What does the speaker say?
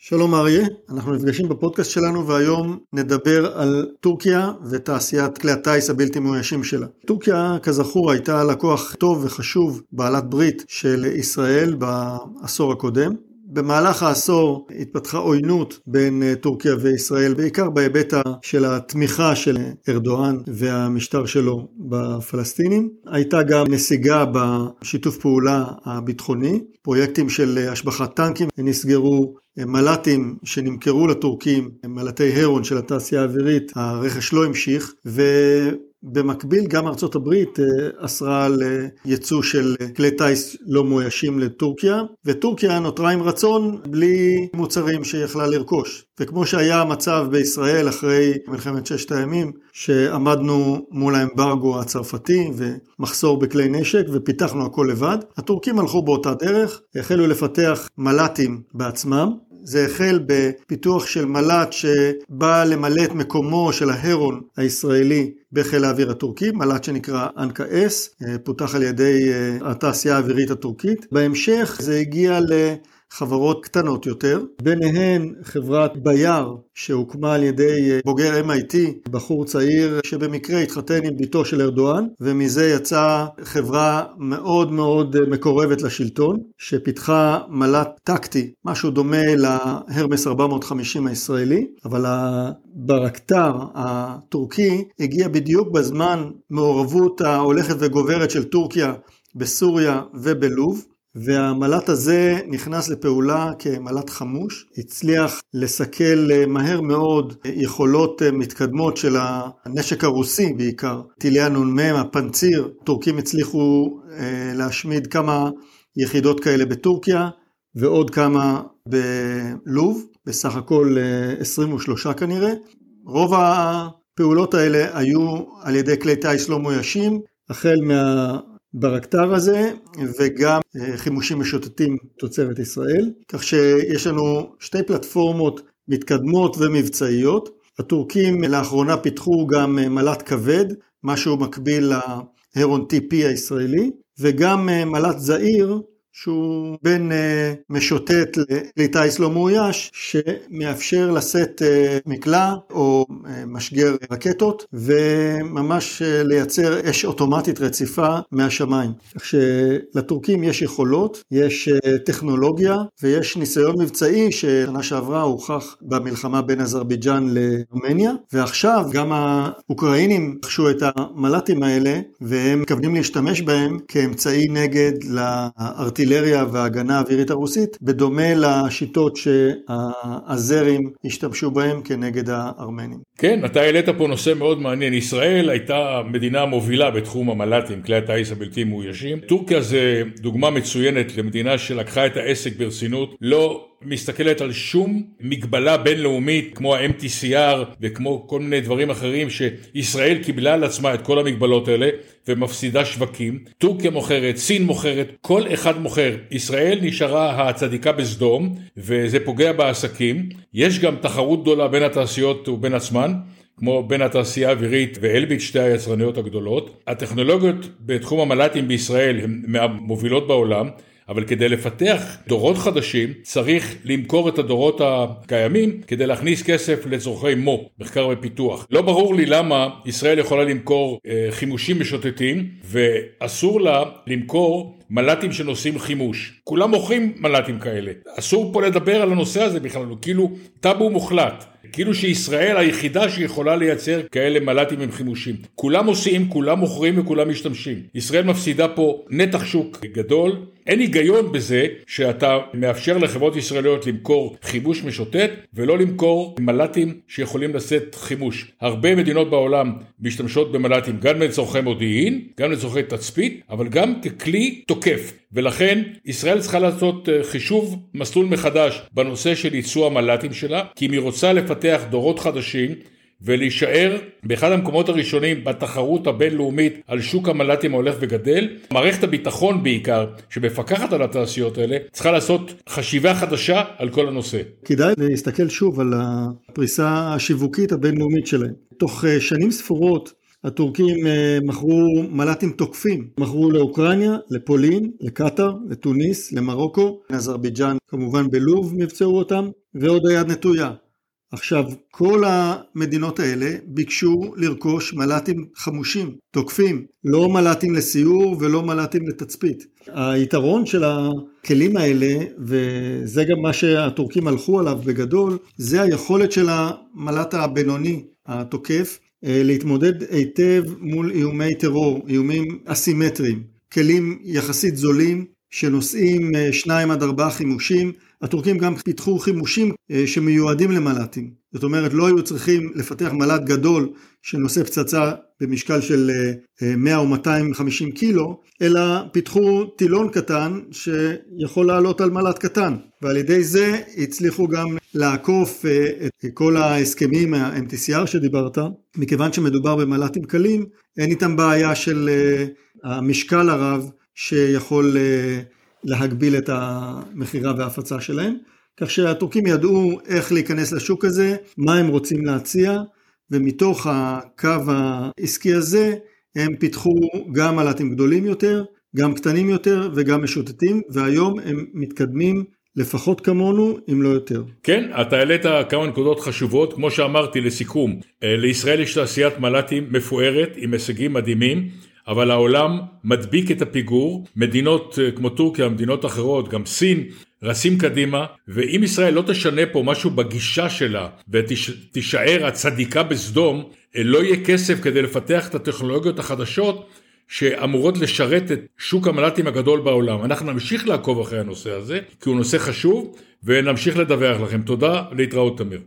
שלום אריה, אנחנו נפגשים בפודקאסט שלנו והיום נדבר על טורקיה ותעשיית כלי הטיס הבלתי מאוישים שלה. טורקיה כזכור הייתה לקוח טוב וחשוב בעלת ברית של ישראל בעשור הקודם. במהלך העשור התפתחה עוינות בין אה, טורקיה וישראל, בעיקר בהיבט של התמיכה של ארדואן והמשטר שלו בפלסטינים. הייתה גם נסיגה בשיתוף פעולה הביטחוני, פרויקטים של השבחת טנקים נסגרו, מל"טים שנמכרו לטורקים, מל"טי הרון של התעשייה האווירית, הרכש לא המשיך, ו... במקביל גם ארצות הברית אה, אסרה על אה, ייצוא של כלי טיס לא מאוישים לטורקיה, וטורקיה נותרה עם רצון בלי מוצרים שהיא יכלה לרכוש. וכמו שהיה המצב בישראל אחרי מלחמת ששת הימים, שעמדנו מול האמברגו הצרפתי ומחסור בכלי נשק ופיתחנו הכל לבד, הטורקים הלכו באותה דרך, החלו לפתח מל"טים בעצמם, זה החל בפיתוח של מל"ט שבא למלא את מקומו של ההרון הישראלי בחיל האוויר הטורקי, מל"ט שנקרא אנקה אס, פותח על ידי אה, התעשייה האווירית הטורקית. בהמשך זה הגיע ל... חברות קטנות יותר, ביניהן חברת בייר שהוקמה על ידי אה, בוגר MIT, בחור צעיר שבמקרה התחתן עם בתו של ארדואן, ומזה יצאה חברה מאוד מאוד אה, מקורבת לשלטון, שפיתחה מל"ט טקטי, משהו דומה להרמס 450 הישראלי, אבל הברקתר הטורקי הגיע בדיוק בזמן מעורבות ההולכת וגוברת של טורקיה בסוריה ובלוב, והמל"ט הזה נכנס לפעולה כמל"ט חמוש, הצליח לסכל אה, מהר מאוד יכולות אה, מתקדמות של הנשק הרוסי בעיקר, טילי הנ"מ, הפנציר, טורקים הצליחו אה, להשמיד כמה יחידות כאלה בטורקיה ועוד כמה בלוב, בסך הכל 23 כנראה. רוב הפעולות האלה היו על ידי כלי טיס לא מאוישים, החל מה... ברקטר הזה וגם אה, חימושים משוטטים תוצרת ישראל, כך שיש לנו שתי פלטפורמות מתקדמות ומבצעיות. הטורקים לאחרונה פיתחו גם אה, מל"ט כבד, משהו מקביל להרון TP הישראלי, וגם אה, מל"ט זעיר שהוא בין uh, משוטט לכלי טיס לא מאויש, שמאפשר לשאת uh, מקלע או uh, משגר רקטות, וממש uh, לייצר אש אוטומטית רציפה מהשמיים. כך שלטורקים יש יכולות, יש uh, טכנולוגיה, ויש ניסיון מבצעי ששנה שעברה הוכח במלחמה בין אזרבייג'אן לארמניה, ועכשיו גם האוקראינים רכשו את המל"טים האלה, והם מתכוונים להשתמש בהם כאמצעי נגד לארטילריה. הארטילריה וההגנה האווירית הרוסית, בדומה לשיטות שהאזרים השתמשו בהם כנגד הארמנים. כן, אתה העלית פה נושא מאוד מעניין. ישראל הייתה מדינה מובילה בתחום המל"טים, כלי הטיס הבלתי מאוישים. טורקיה זה דוגמה מצוינת למדינה שלקחה את העסק ברצינות, לא מסתכלת על שום מגבלה בינלאומית כמו ה-MTCR וכמו כל מיני דברים אחרים שישראל קיבלה על עצמה את כל המגבלות האלה ומפסידה שווקים. טורקיה מוכרת, סין מוכרת, כל אחד מוכר. ישראל נשארה הצדיקה בסדום וזה פוגע בעסקים. יש גם תחרות גדולה בין התעשיות ובין עצמן. כמו בין התעשייה האווירית ואלביט שתי היצרניות הגדולות. הטכנולוגיות בתחום המל"טים בישראל הן מהמובילות בעולם אבל כדי לפתח דורות חדשים צריך למכור את הדורות הקיימים כדי להכניס כסף לצורכי מו, מחקר ופיתוח. לא ברור לי למה ישראל יכולה למכור אה, חימושים משוטטים ואסור לה למכור מל"טים שנושאים חימוש. כולם מוכרים מל"טים כאלה. אסור פה לדבר על הנושא הזה בכלל, כאילו טאבו מוחלט. כאילו שישראל היחידה שיכולה לייצר כאלה מל"טים עם חימושים. כולם עושים, כולם מוכרים וכולם משתמשים. ישראל מפסידה פה נתח שוק גדול. אין היגיון בזה שאתה מאפשר לחברות ישראליות למכור חימוש משוטט ולא למכור מל"טים שיכולים לשאת חימוש. הרבה מדינות בעולם משתמשות במל"טים גם לצורכי מודיעין, גם לצורכי תצפית, אבל גם ככלי תוקף. ולכן ישראל צריכה לעשות אה, חישוב מסלול מחדש בנושא של ייצוא המל"טים שלה, כי אם היא רוצה לפתח דורות חדשים ולהישאר באחד המקומות הראשונים בתחרות הבינלאומית על שוק המל"טים ההולך וגדל. מערכת הביטחון בעיקר, שמפקחת על התעשיות האלה, צריכה לעשות חשיבה חדשה על כל הנושא. כדאי להסתכל שוב על הפריסה השיווקית הבינלאומית שלהם. תוך אה, שנים ספורות הטורקים אה, מכרו מל"טים תוקפים, מכרו לאוקראינה, לפולין, לקטאר, לתוניס, למרוקו, לאזרבייג'אן, כמובן בלוב מבצעו אותם, ועוד היד נטויה. עכשיו, כל המדינות האלה ביקשו לרכוש מל"טים חמושים, תוקפים, לא מל"טים לסיור ולא מל"טים לתצפית. היתרון של הכלים האלה, וזה גם מה שהטורקים הלכו עליו בגדול, זה היכולת של המל"ט הבינוני, התוקף, אה, להתמודד היטב מול איומי טרור, איומים אסימטריים, כלים יחסית זולים שנושאים אה, שניים עד ארבעה חימושים, הטורקים גם פיתחו חימושים אה, שמיועדים למל"טים. זאת אומרת, לא היו צריכים לפתח מל"ט גדול שנושא פצצה במשקל של 100 או 250 קילו, אלא פיתחו טילון קטן שיכול לעלות על מל"ט קטן. ועל ידי זה הצליחו גם לעקוף את כל ההסכמים, ה-MTCR שדיברת, מכיוון שמדובר במל"טים קלים, אין איתם בעיה של המשקל הרב שיכול אה, להגביל את המכירה וההפצה שלהם. כך שהטורקים ידעו איך להיכנס לשוק הזה, מה הם רוצים להציע, ומתוך הקו העסקי הזה הם פיתחו גם מל"טים גדולים יותר, גם קטנים יותר וגם משוטטים, והיום הם מתקדמים לפחות כמונו, אם לא יותר. כן, אתה העלית כמה נקודות חשובות, כמו שאמרתי לסיכום, אה, לישראל יש תעשיית מל"טים מפוארת עם הישגים מדהימים. אבל העולם מדביק את הפיגור, מדינות אה, כמו טורקיה, מדינות אחרות, גם סין, רצים קדימה, ואם ישראל לא תשנה פה משהו בגישה שלה ותישאר הצדיקה בסדום, אה, לא יהיה כסף כדי לפתח את הטכנולוגיות החדשות שאמורות לשרת את שוק המל"טים הגדול בעולם. אנחנו נמשיך לעקוב אחרי הנושא הזה, כי הוא נושא חשוב, ונמשיך לדווח לכם. תודה, להתראות תמיר.